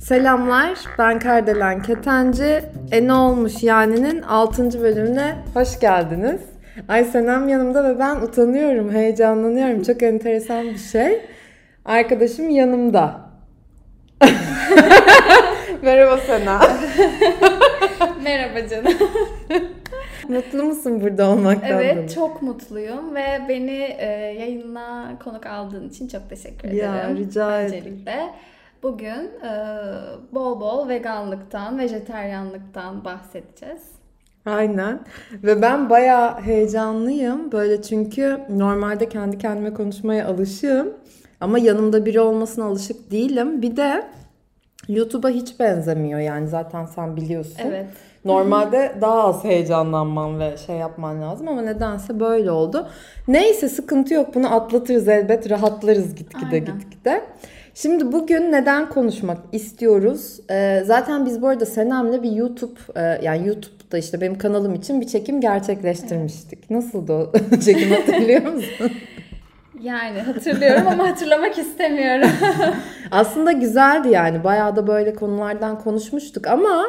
Selamlar, ben Kardelen Ketenci. E ne olmuş yani'nin 6. bölümüne hoş geldiniz. Ay Senem yanımda ve ben utanıyorum, heyecanlanıyorum. Çok enteresan bir şey. Arkadaşım yanımda. Merhaba Senem. Merhaba canım. Mutlu musun burada olmaktan? Evet dolayı? çok mutluyum ve beni e, yayınına konuk aldığın için çok teşekkür ederim. Ya, rica ederim. Öncelikle. Bugün e, bol bol veganlıktan, vejeteryanlıktan bahsedeceğiz. Aynen. Ve ben bayağı heyecanlıyım. Böyle çünkü normalde kendi kendime konuşmaya alışığım. Ama yanımda biri olmasına alışık değilim. Bir de YouTube'a hiç benzemiyor yani zaten sen biliyorsun. Evet. Normalde daha az heyecanlanman ve şey yapman lazım ama nedense böyle oldu. Neyse sıkıntı yok bunu atlatırız elbet rahatlarız gitgide gitgide. Şimdi bugün neden konuşmak istiyoruz? Ee, zaten biz bu arada Senem'le bir YouTube e, yani YouTube'da işte benim kanalım için bir çekim gerçekleştirmiştik. Nasıldı o çekim hatırlıyor musun? Yani hatırlıyorum ama hatırlamak istemiyorum. Aslında güzeldi yani. Bayağı da böyle konulardan konuşmuştuk ama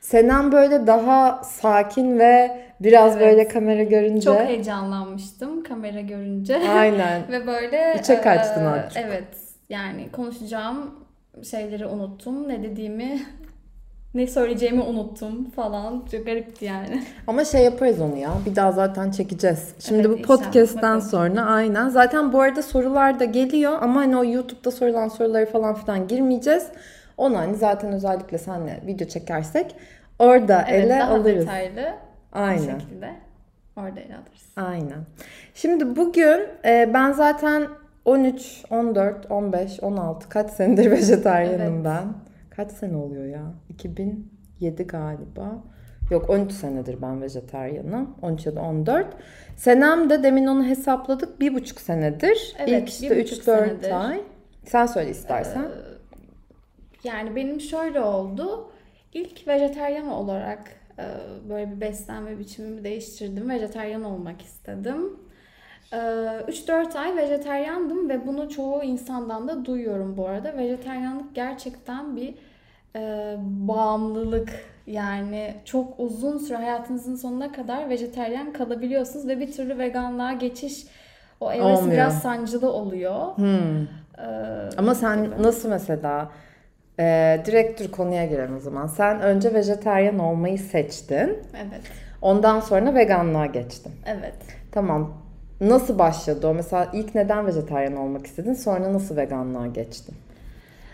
Senem böyle daha sakin ve biraz Evet. böyle kamera görünce. çok heyecanlanmıştım kamera görünce. Aynen. Ve böyle İçe kaçtın e. Evet. Yani konuşacağım şeyleri unuttum. Ne dediğimi ne söyleyeceğimi unuttum falan. Çok garipti yani. Ama şey yaparız onu ya. Bir daha zaten çekeceğiz. Şimdi Evet, bu podcast'ten sonra aynen. Zaten bu arada sorular da geliyor ama hani o YouTube'da sorulan soruları falan filan girmeyeceğiz. Onu hani zaten özellikle seninle video çekersek orada Evet, ele daha alırız. detaylı bir şekilde orada ele alırız. Aynen. Şimdi bugün e, ben zaten 13, 14, 15, 16 kaç senedir vejetaryenim Evet. ben. Kaç sene oluyor ya? 2007 galiba. Yok 13 senedir ben vejetaryenim. 13 ya da 14. Senem de demin onu hesapladık. Bir buçuk senedir. Evet, İlk işte bir buçuk 3-4 senedir. ay. Sen söyle istersen. Yani benim şöyle oldu. İlk vejeteryan olarak e, böyle bir beslenme biçimimi değiştirdim. Vejeteryan olmak istedim. E, 3-4 ay vejeteryandım ve bunu çoğu insandan da duyuyorum bu arada. Vejeteryanlık gerçekten bir e, bağımlılık. Yani çok uzun süre hayatınızın sonuna kadar vejeteryan kalabiliyorsunuz ve bir türlü veganlığa geçiş o evresi Olmuyor. biraz sancılı oluyor. Hmm. E, Ama sen gibi. nasıl mesela e, direkt dur konuya girelim o zaman. Sen önce vejetaryen olmayı seçtin. Evet, Ondan sonra veganlığa geçtin. evet. Tamam. Nasıl başladı o? Mesela ilk neden vejetaryen olmak istedin? Sonra nasıl veganlığa geçtin?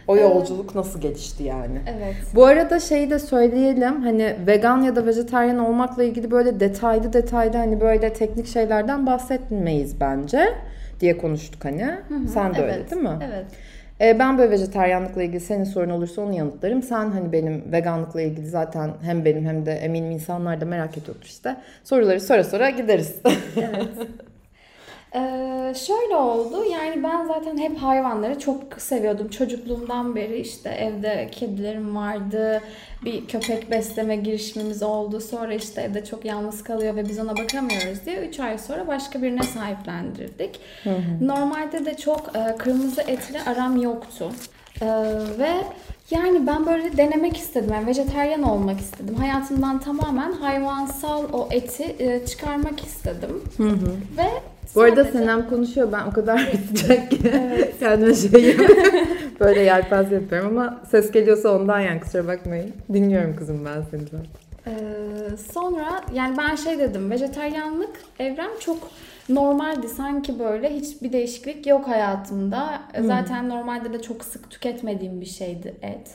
O yolculuk nasıl gelişti yani? Evet. Bu arada şeyi de söyleyelim. Hani vegan ya da vejetaryen olmakla ilgili böyle detaylı detaylı hani böyle teknik şeylerden bahsetmeyiz bence diye konuştuk hani. Sen de öyle evet, değil mi? Evet. Ee, ben böyle vejetaryenlikle ilgili senin sorun olursa onu yanıtlarım. Sen hani benim veganlıkla ilgili zaten hem benim hem de eminim insanlar da merak ediyordur işte. Soruları sonra sonra gideriz. Ee, şöyle oldu. Yani ben zaten hep hayvanları çok seviyordum. Çocukluğumdan beri işte evde kedilerim vardı. Bir köpek besleme girişimimiz oldu. Sonra işte evde çok yalnız kalıyor ve biz ona bakamıyoruz diye 3 ay sonra başka birine sahiplendirdik. Normalde de çok e, kırmızı etle aram yoktu. Ee, ve yani ben böyle denemek istedim. Yani vejeteryan olmak istedim. Hayatımdan tamamen hayvansal o eti e, çıkarmak istedim. Ve Bu arada sadece- Senem konuşuyor. Ben o kadar sıcak ki kendime şey böyle yelpaze yapıyorum ama ses geliyorsa ondan yani kusura bakmayın. Dinliyorum kızım ben seni zaten. Ee, sonra yani ben şey dedim vejeteryanlık evrem çok normaldi sanki böyle hiçbir değişiklik yok hayatımda. Zaten normalde de çok sık tüketmediğim bir şeydi et.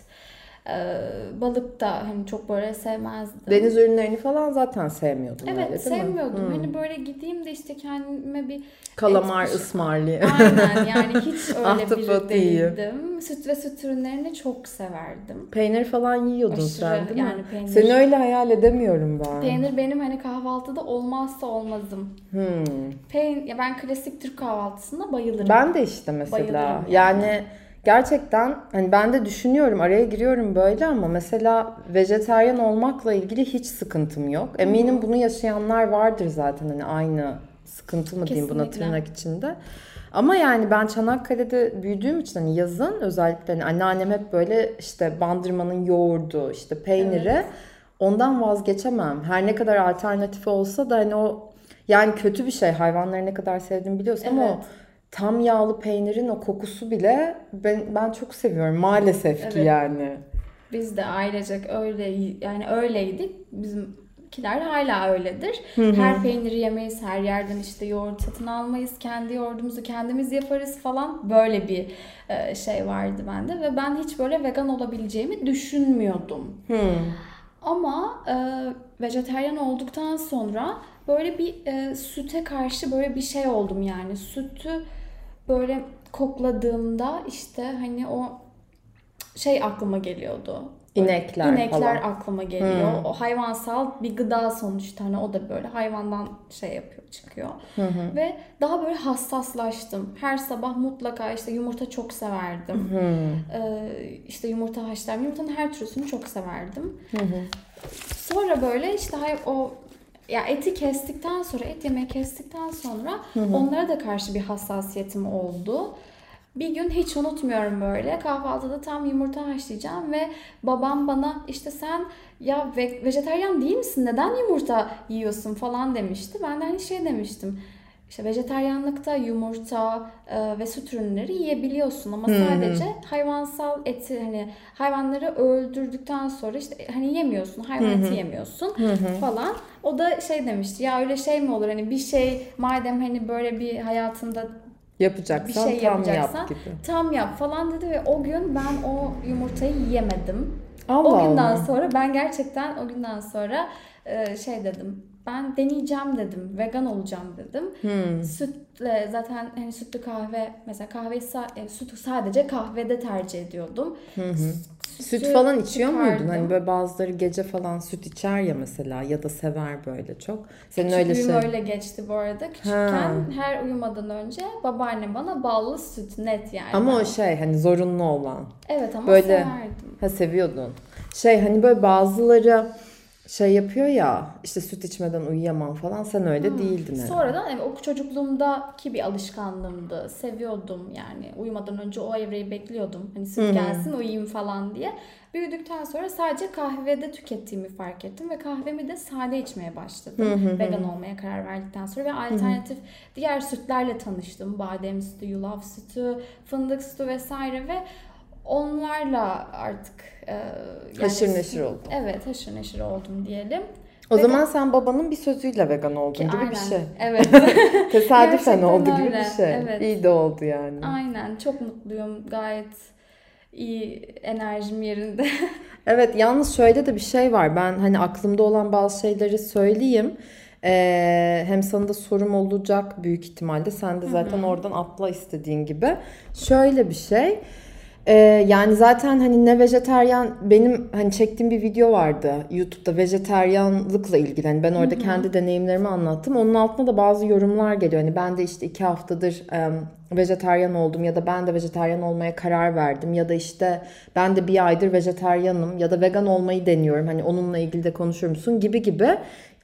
Ee, balık da hani çok böyle sevmezdim. Deniz ürünlerini falan zaten sevmiyordun öyle Evet mi? sevmiyordum. Hmm. Hani böyle gideyim de işte kendime bir Kalamar, et- ısmarlayayım. Aynen yani hiç öyle biri değildim. Süt ve süt ürünlerini çok severdim. Peynir falan yiyordun Aşırı, sen değil mi? yani peynir. Seni öyle hayal edemiyorum ben. Peynir benim hani kahvaltıda olmazsa olmazım. Hmm. Peyn ya ben klasik Türk kahvaltısına bayılırım. Ben de işte mesela Bayılırım. yani gerçekten hani ben de düşünüyorum araya giriyorum böyle ama mesela vejeteryan olmakla ilgili hiç sıkıntım yok. Eminim bunu yaşayanlar vardır zaten hani aynı sıkıntı mı diyeyim buna tırnak içinde. Ama yani ben Çanakkale'de büyüdüğüm için hani yazın özellikle hani anneannem hep böyle işte bandırmanın yoğurdu, işte peyniri ondan vazgeçemem. Her ne kadar alternatifi olsa da hani o yani kötü bir şey hayvanları ne kadar sevdiğimi biliyorsun ama o Evet. Tam yağlı peynirin o kokusu bile ben, ben çok seviyorum maalesef ki Evet. yani. Biz de ailecek öyle yani öyleydik. Bizimkiler hala öyledir. Her peyniri yemeyiz, her yerden işte yoğurt satın almayız, kendi yoğurdumuzu kendimiz yaparız falan. Böyle bir e, şey vardı bende ve ben hiç böyle vegan olabileceğimi düşünmüyordum. Hmm. Ama e, vejeteryan olduktan sonra böyle bir e, süte karşı böyle bir şey oldum yani. Sütü böyle kokladığımda işte hani o şey aklıma geliyordu. İnekler İnekler falan. aklıma geliyor. O hayvansal bir gıda sonuçta hani o da böyle hayvandan şey yapıyor çıkıyor. Ve daha böyle hassaslaştım. Her sabah mutlaka işte yumurta çok severdim. Ee, işte yumurta haşlarım. Yumurtanın her türlüsünü çok severdim. Sonra böyle işte o ya eti kestikten sonra et yemeği kestikten sonra onlara da karşı bir hassasiyetim oldu. Bir gün hiç unutmuyorum böyle kahvaltıda tam yumurta haşlayacağım ve babam bana işte sen ya ve- vejetaryen değil misin neden yumurta yiyorsun falan demişti. Ben de hani şey demiştim işte vejetaryenlikte yumurta e, ve süt ürünleri yiyebiliyorsun ama sadece hayvansal eti hani hayvanları öldürdükten sonra işte hani yemiyorsun hayvan eti yemiyorsun falan. O da şey demişti ya öyle şey mi olur hani bir şey madem hani böyle bir hayatında Yapacaksan bir şey tam yapacaksan yap gibi. tam yap falan dedi ve o gün ben o yumurtayı yiyemedim. Allah o günden Allah. sonra ben gerçekten o günden sonra e, şey dedim. Ben deneyeceğim dedim. Vegan olacağım dedim. Hmm. Sütle zaten hani sütlü kahve mesela kahveyi sa- e, sütü sadece kahvede tercih ediyordum. Süt Sütü falan içiyor muydun? çıkardım. Hani böyle bazıları gece falan süt içer ya mesela ya da sever böyle çok. Senin öyle şey. öyle geçti bu arada. Küçükken her uyumadan önce babaannem bana ballı süt net yani. Ama o şey hani zorunlu olan. Evet ama böyle- severdim. Ha seviyordun. Şey hani böyle bazıları şey yapıyor ya işte süt içmeden uyuyamam falan sen öyle değildin herhalde. Sonradan evet, o çocukluğumdaki bir alışkanlığımdı. Seviyordum yani. Uyumadan önce o evreyi bekliyordum. Hani süt gelsin uyuyayım falan diye. Büyüdükten sonra sadece kahvede tükettiğimi fark ettim ve kahvemi de sade içmeye başladım. Vegan olmaya karar verdikten sonra ve alternatif diğer sütlerle tanıştım. Badem sütü, yulaf sütü, fındık sütü vesaire ve onlarla artık e, yani- Haşır neşir oldun. Evet, haşır neşir oldum diyelim. O Vegan- zaman sen babanın bir sözüyle vegan oldun gibi Aynen. bir şey. Evet. Tesadüfen oldu gibi bir şey. Evet. İyi de oldu yani. Aynen çok mutluyum gayet iyi enerjim yerinde. Evet yalnız şöyle de bir şey var. Ben hani aklımda olan bazı şeyleri söyleyeyim. Ee, hem sana da sorum olacak büyük ihtimalle. Sen de zaten oradan atla istediğin gibi. Şöyle bir şey. Ee, yani zaten hani ne vejeteryan benim hani çektiğim bir video vardı YouTube'da vejeteryanlıkla ilgili. Hani ben orada kendi deneyimlerimi anlattım. Onun altına da bazı yorumlar geliyor. Hani ben de işte iki haftadır em, vejeteryan oldum ya da ben de vejeteryan olmaya karar verdim ya da işte ben de bir aydır vejeteryanım ya da vegan olmayı deniyorum. Hani onunla ilgili de konuşur musun gibi gibi.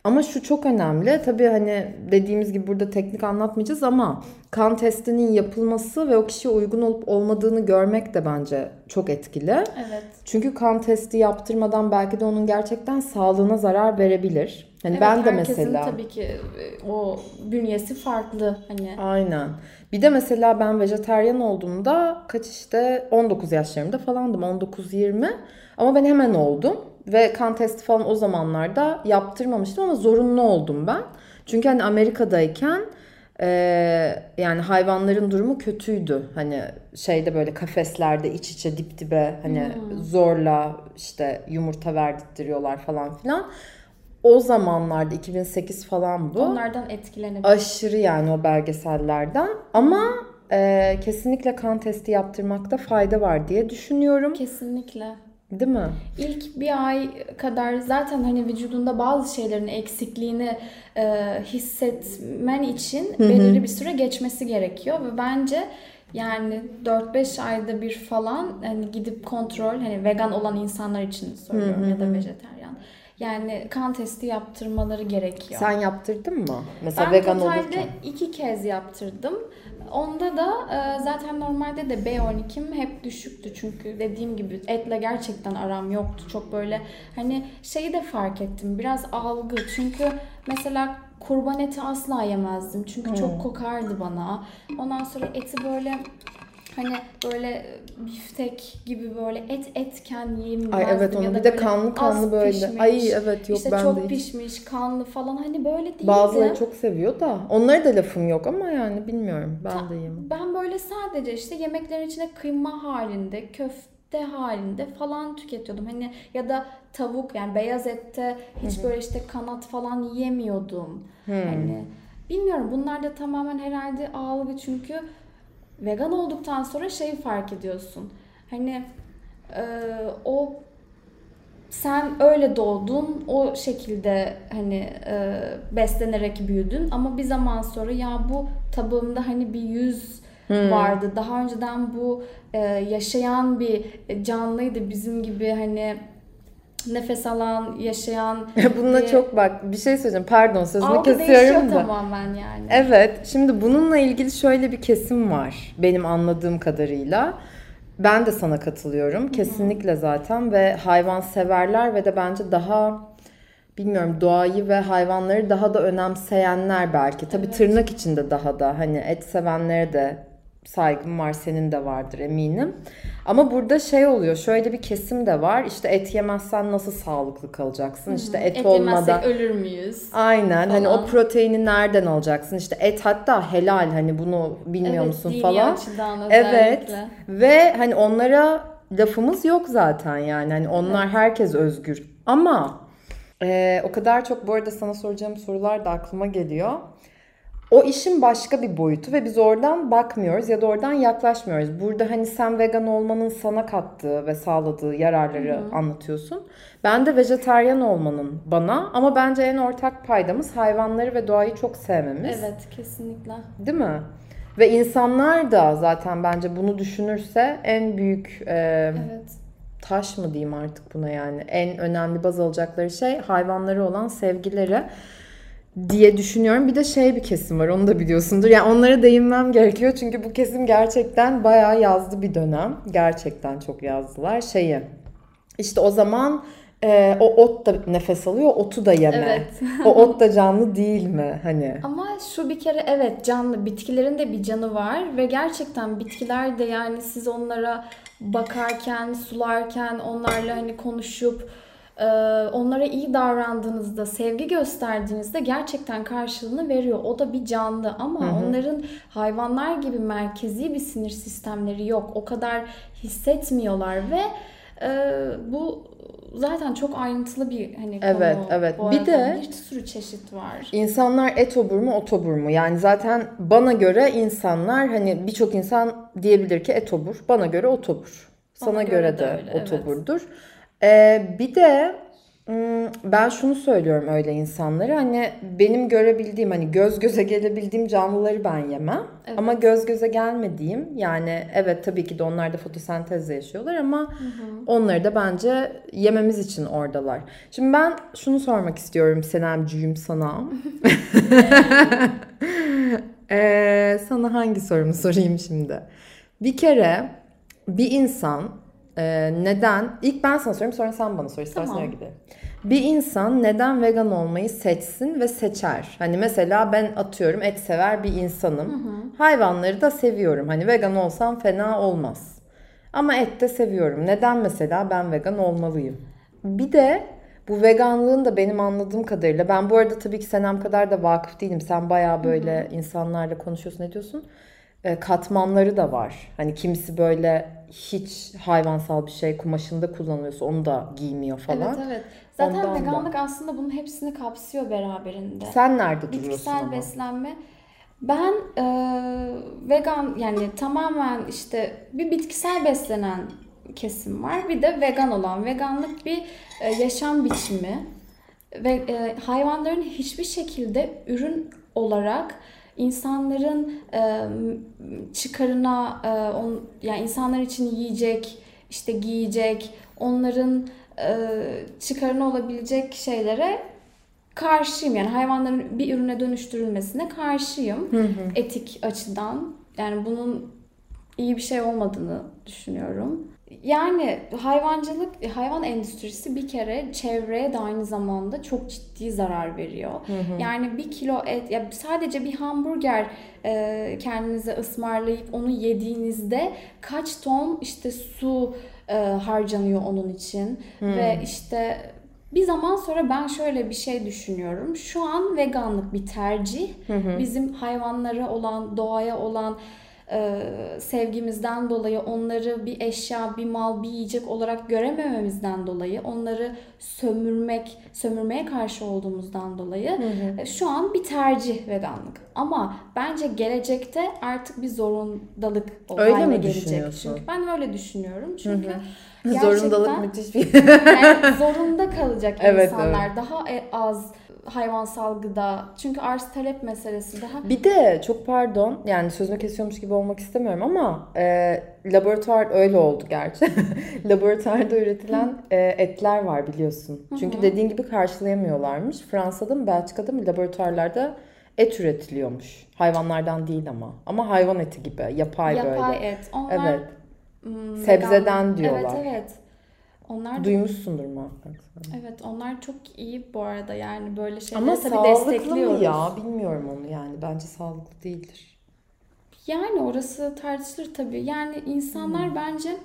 Ama şu çok önemli. Tabii hani dediğimiz gibi burada teknik anlatmayacağız ama kan testinin yapılması ve o kişiye uygun olup olmadığını görmek de bence çok etkili. evet. Çünkü kan testi yaptırmadan belki de onun gerçekten sağlığına zarar verebilir. Hani Evet, ben de mesela tabii ki e, o bünyesi farklı hani. Aynen. Bir de mesela ben vejeteryan olduğumda kaç işte 19 yaşlarımda falandım 19-20 ama ben hemen oldum ve kan testi falan o zamanlarda yaptırmamıştım ama zorunlu oldum ben. Çünkü hani Amerika'dayken e, yani hayvanların durumu kötüydü. Hani şeyde böyle kafeslerde iç içe dip dibe hani zorla işte yumurta verdirtiyorlar falan filan. O zamanlarda 2008 falan bu. Onlardan etkilenebilir. Aşırı yani o belgesellerden. Ama e, kesinlikle kan testi yaptırmakta fayda var diye düşünüyorum. Kesinlikle. Değil mi? İlk bir ay kadar zaten hani vücudunda bazı şeylerin eksikliğini e, hissetmen için belirli bir süre geçmesi gerekiyor ve bence Yani 4-5 ayda bir falan hani gidip kontrol hani vegan olan insanlar için söylüyorum ya da vejeteryan. Yani kan testi yaptırmaları gerekiyor. Sen yaptırdın mı? Mesela ben vegan olurken. iki kez yaptırdım. Onda da e, zaten normalde de B12'm hep düşüktü çünkü dediğim gibi etle gerçekten aram yoktu. Çok böyle hani şeyi de fark ettim biraz algı çünkü mesela kurban eti asla yemezdim çünkü Hmm. çok kokardı bana. Ondan sonra eti böyle hani böyle biftek gibi böyle et etken yiyemezdim. Ay evet ya onu da bir de kanlı kanlı böyle. pişmiş, Ay evet yok işte ben çok de hiç. pişmiş, kanlı falan hani böyle değildi. Bazıları çok seviyor da. Onlara da lafım yok ama yani bilmiyorum. Ben de yemem. Ben böyle sadece işte yemeklerin içine kıyma halinde, köfte halinde falan tüketiyordum. Hani ya da tavuk yani beyaz ette hiç böyle işte kanat falan yemiyordum. Hani bilmiyorum bunlar da tamamen herhalde algı çünkü vegan olduktan sonra şeyi fark ediyorsun. Hani e, o sen öyle doğdun, o şekilde hani e, beslenerek büyüdün ama bir zaman sonra ya bu tabağımda hani bir yüz vardı. Daha önceden bu e, yaşayan bir canlıydı bizim gibi hani nefes alan, yaşayan Bununla bir- çok bak bir şey söyleyeceğim. Pardon sözünü algı kesiyorum da. tamamen yani. Evet. Şimdi bununla ilgili şöyle bir kesim var. Benim anladığım kadarıyla. Ben de sana katılıyorum. Kesinlikle zaten ve hayvan severler ve de bence daha bilmiyorum doğayı ve hayvanları daha da önemseyenler belki. Tabii Evet. tırnak içinde daha da hani et sevenlere de saygım var, senin de vardır eminim. Ama burada şey oluyor, şöyle bir kesim de var. İşte et yemezsen nasıl sağlıklı kalacaksın? İşte et, Et olmadan ölür müyüz? Aynen hani falan. o proteini nereden alacaksın işte et hatta helal hani bunu bilmiyor evet, musun falan. Evet ve hani onlara lafımız yok zaten yani hani onlar herkes özgür ama e, o kadar çok bu arada sana soracağım sorular da aklıma geliyor. O işin başka bir boyutu ve biz oradan bakmıyoruz ya da oradan yaklaşmıyoruz. Burada hani sen vegan olmanın sana kattığı ve sağladığı yararları anlatıyorsun. Ben de vejetaryen olmanın bana ama bence en ortak paydamız hayvanları ve doğayı çok sevmemiz. Evet kesinlikle. Değil mi? Ve insanlar da zaten bence bunu düşünürse en büyük e, Evet. taş mı diyeyim artık buna yani en önemli baz alacakları şey hayvanları olan sevgileri diye düşünüyorum. Bir de şey bir kesim var onu da biliyorsundur. Yani onlara değinmem gerekiyor çünkü bu kesim gerçekten bayağı yazdı bir dönem. Gerçekten çok yazdılar şeyi. İşte o zaman e, o ot da nefes alıyor, otu da yeme. Evet. o ot da canlı değil mi hani? Ama şu bir kere evet canlı bitkilerin de bir canı var ve gerçekten bitkiler de yani siz onlara bakarken, sularken, onlarla hani konuşup onlara iyi davrandığınızda, sevgi gösterdiğinizde gerçekten karşılığını veriyor. O da bir canlı ama onların hayvanlar gibi merkezi bir sinir sistemleri yok. O kadar hissetmiyorlar ve e, bu zaten çok ayrıntılı bir hani konu. Evet, evet. Bu Bir de- bir sürü çeşit var. İnsanlar et obur mu ot obur mu? Yani zaten bana göre insanlar hani birçok insan diyebilir ki et obur. Bana göre ot obur. Sana Bana göre, göre de de öyle, ot evet. Ee, bir de ım, ben şunu söylüyorum öyle insanlara hani benim görebildiğim hani göz göze gelebildiğim canlıları ben yemem. Evet. Ama göz göze gelmediğim yani evet tabii ki de onlar da fotosentezle yaşıyorlar ama onları da bence yememiz için oradalar. Şimdi ben şunu sormak istiyorum Senemcüğüm sana. Ee, sana hangi sorumu sorayım şimdi? Bir kere bir insan e, neden ilk ben sana sorayım sonra sen bana sor istersen Tamam. öyle gidelim. Bir insan neden vegan olmayı seçsin ve seçer? Hani mesela ben atıyorum et sever bir insanım. Hayvanları da seviyorum. Hani vegan olsam fena olmaz. Ama et de seviyorum. Neden mesela ben vegan olmalıyım? Bir de bu veganlığın da benim anladığım kadarıyla ben bu arada tabii ki Senem kadar da vakıf değilim. Sen bayağı böyle insanlarla konuşuyorsun ne diyorsun? E, katmanları da var. Hani kimisi böyle hiç hayvansal bir şey kumaşında kullanıyorsa onu da giymiyor falan. Evet evet. Zaten Ondan da. veganlık aslında bunun hepsini kapsıyor beraberinde. Sen nerede duruyorsun Bitkisel ama? beslenme. Ben e, vegan yani tamamen işte bir bitkisel beslenen kesim var. Bir de vegan olan. Veganlık bir e, yaşam biçimi. Ve e, hayvanların hiçbir şekilde ürün olarak insanların e, çıkarına e, on, yani insanlar için yiyecek, işte giyecek, onların e, çıkarına olabilecek şeylere karşıyım. Yani hayvanların bir ürüne dönüştürülmesine karşıyım. Etik açıdan. Yani bunun iyi bir şey olmadığını düşünüyorum. Yani hayvancılık, hayvan endüstrisi bir kere çevreye de aynı zamanda çok ciddi zarar veriyor. Yani bir kilo et, ya sadece bir hamburger e, kendinize ısmarlayıp onu yediğinizde kaç ton işte su e, harcanıyor onun için ve işte bir zaman sonra ben şöyle bir şey düşünüyorum. Şu an veganlık bir tercih. Bizim hayvanlara olan, doğaya olan sevgimizden dolayı onları bir eşya, bir mal, bir yiyecek olarak göremememizden dolayı onları sömürmek, sömürmeye karşı olduğumuzdan dolayı e, şu an bir tercih veganlık. Ama bence gelecekte artık bir zorundalık o Öyle haline mi gelecek. Çünkü ben öyle düşünüyorum. Çünkü Zorundalık gerçekten müthiş bir yani zorunda kalacak Evet, insanlar daha e- az hayvansal gıda. Çünkü arz talep meselesi daha Bir de çok pardon yani sözünü kesiyormuş gibi olmak istemiyorum ama e, laboratuvar öyle oldu gerçi. Laboratuvarda üretilen e, etler var biliyorsun. Çünkü dediğin gibi karşılayamıyorlarmış. Fransa'da mı Belçika'da mı laboratuvarlarda et üretiliyormuş. Hayvanlardan değil ama. Ama hayvan eti gibi yapay, yapay böyle. et. Onlar Evet. hmm, Sebzeden vegan- diyorlar. Evet evet. Onlar da- Duymuşsundur muhakkak. evet onlar çok iyi bu arada yani böyle şeyleri Ama tabii sağlıklı destekliyoruz. mı ya? Bilmiyorum onu yani. Bence sağlıklı değildir. Yani orası tartışılır tabii. Yani insanlar Hmm. bence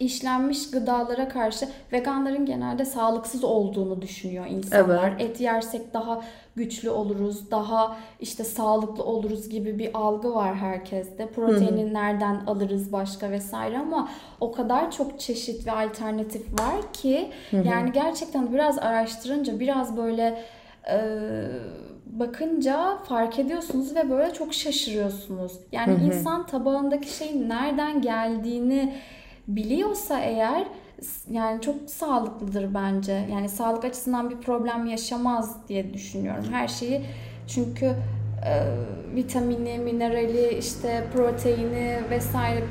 işlenmiş gıdalara karşı veganların genelde sağlıksız olduğunu düşünüyor insanlar. Et yersek daha güçlü oluruz, daha işte sağlıklı oluruz gibi bir algı var herkeste. Proteini nereden alırız başka vesaire ama o kadar çok çeşit ve alternatif var ki yani gerçekten biraz araştırınca biraz böyle e, bakınca fark ediyorsunuz ve böyle çok şaşırıyorsunuz. Yani insan tabağındaki şeyin nereden geldiğini biliyorsa eğer yani çok sağlıklıdır bence. Yani sağlık açısından bir problem yaşamaz diye düşünüyorum. Her şeyi çünkü e, vitamini, minerali, işte proteini vesaire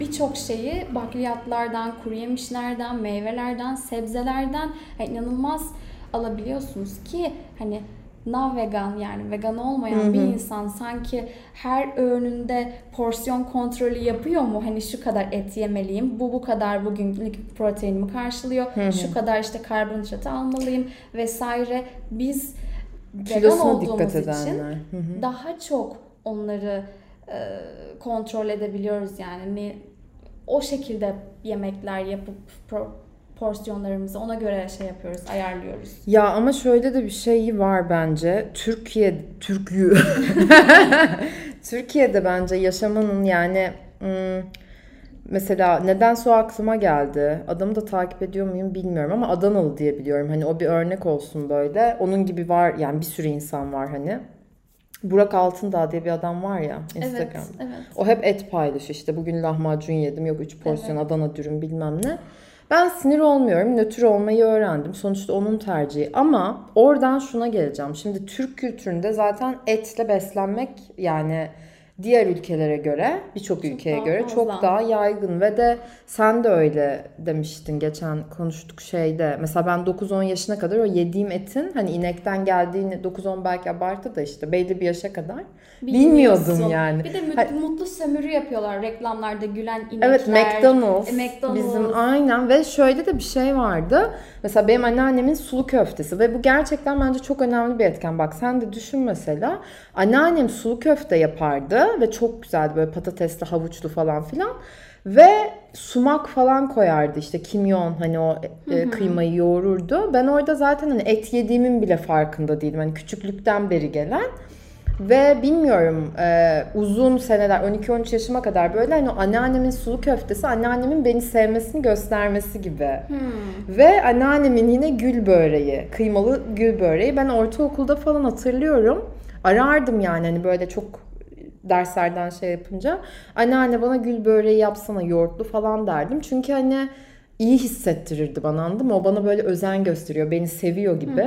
birçok şeyi bakliyatlardan, kuru yemişlerden, meyvelerden, sebzelerden yani inanılmaz alabiliyorsunuz ki hani non vegan yani vegan olmayan bir insan sanki her öğününde porsiyon kontrolü yapıyor mu? Hani şu kadar et yemeliyim, bu bu kadar bugünlük proteinimi karşılıyor, şu kadar işte karbonhidratı almalıyım vesaire. Biz vegan olduğumuz için edenler. Hı hı. daha çok onları e, kontrol edebiliyoruz yani. Ne, o şekilde yemekler yapıp pro- porsiyonlarımızı ona göre şey yapıyoruz, ayarlıyoruz. Ya ama şöyle de bir şey var bence. Türkiye, Türk'ü. Türkiye'de bence yaşamanın yani hmm, mesela nedense o aklıma geldi. Adamı da takip ediyor muyum bilmiyorum ama Adanalı diye biliyorum. Hani o bir örnek olsun böyle. Onun gibi var yani bir sürü insan var hani. Burak Altındağ diye bir adam var ya Instagram'da. Evet, evet. O hep et paylaşıyor işte bugün lahmacun yedim yok 3 porsiyon Adana dürüm bilmem ne. Ben sinir olmuyorum. Nötr olmayı öğrendim. Sonuçta onun tercihi. Ama oradan şuna geleceğim. Şimdi Türk kültüründe zaten etle beslenmek yani diğer ülkelere göre, birçok ülkeye daha göre fazla. çok daha yaygın ve de sen de öyle demiştin geçen konuştuk şeyde. Mesela ben 9-10 yaşına kadar o yediğim etin hani inekten geldiğini 9-10 belki abartı da işte belli bir yaşa kadar bilmiyordum yani. Bir de Hayır. mutlu sömürü yapıyorlar reklamlarda gülen inekler. Evet McDonald's. E, McDonald's. Bizim aynen ve şöyle de bir şey vardı. Mesela benim anneannemin sulu köftesi ve bu gerçekten bence çok önemli bir etken. Bak sen de düşün mesela. Anneannem sulu köfte yapardı ve çok güzeldi böyle patatesli, havuçlu falan filan. Ve sumak falan koyardı işte kimyon hani o e, kıymayı yoğururdu. Ben orada zaten hani et yediğimin bile farkında değilim. Hani küçüklükten beri gelen. Ve bilmiyorum e, uzun seneler 12-13 yaşıma kadar böyle hani o anneannemin sulu köftesi anneannemin beni sevmesini göstermesi gibi. Ve anneannemin yine gül böreği, kıymalı gül böreği. Ben ortaokulda falan hatırlıyorum. Arardım yani hani böyle çok derslerden şey yapınca. Anneanne bana gül böreği yapsana yoğurtlu falan derdim. Çünkü hani iyi hissettirirdi bana anladın mı? O bana böyle özen gösteriyor, beni seviyor gibi.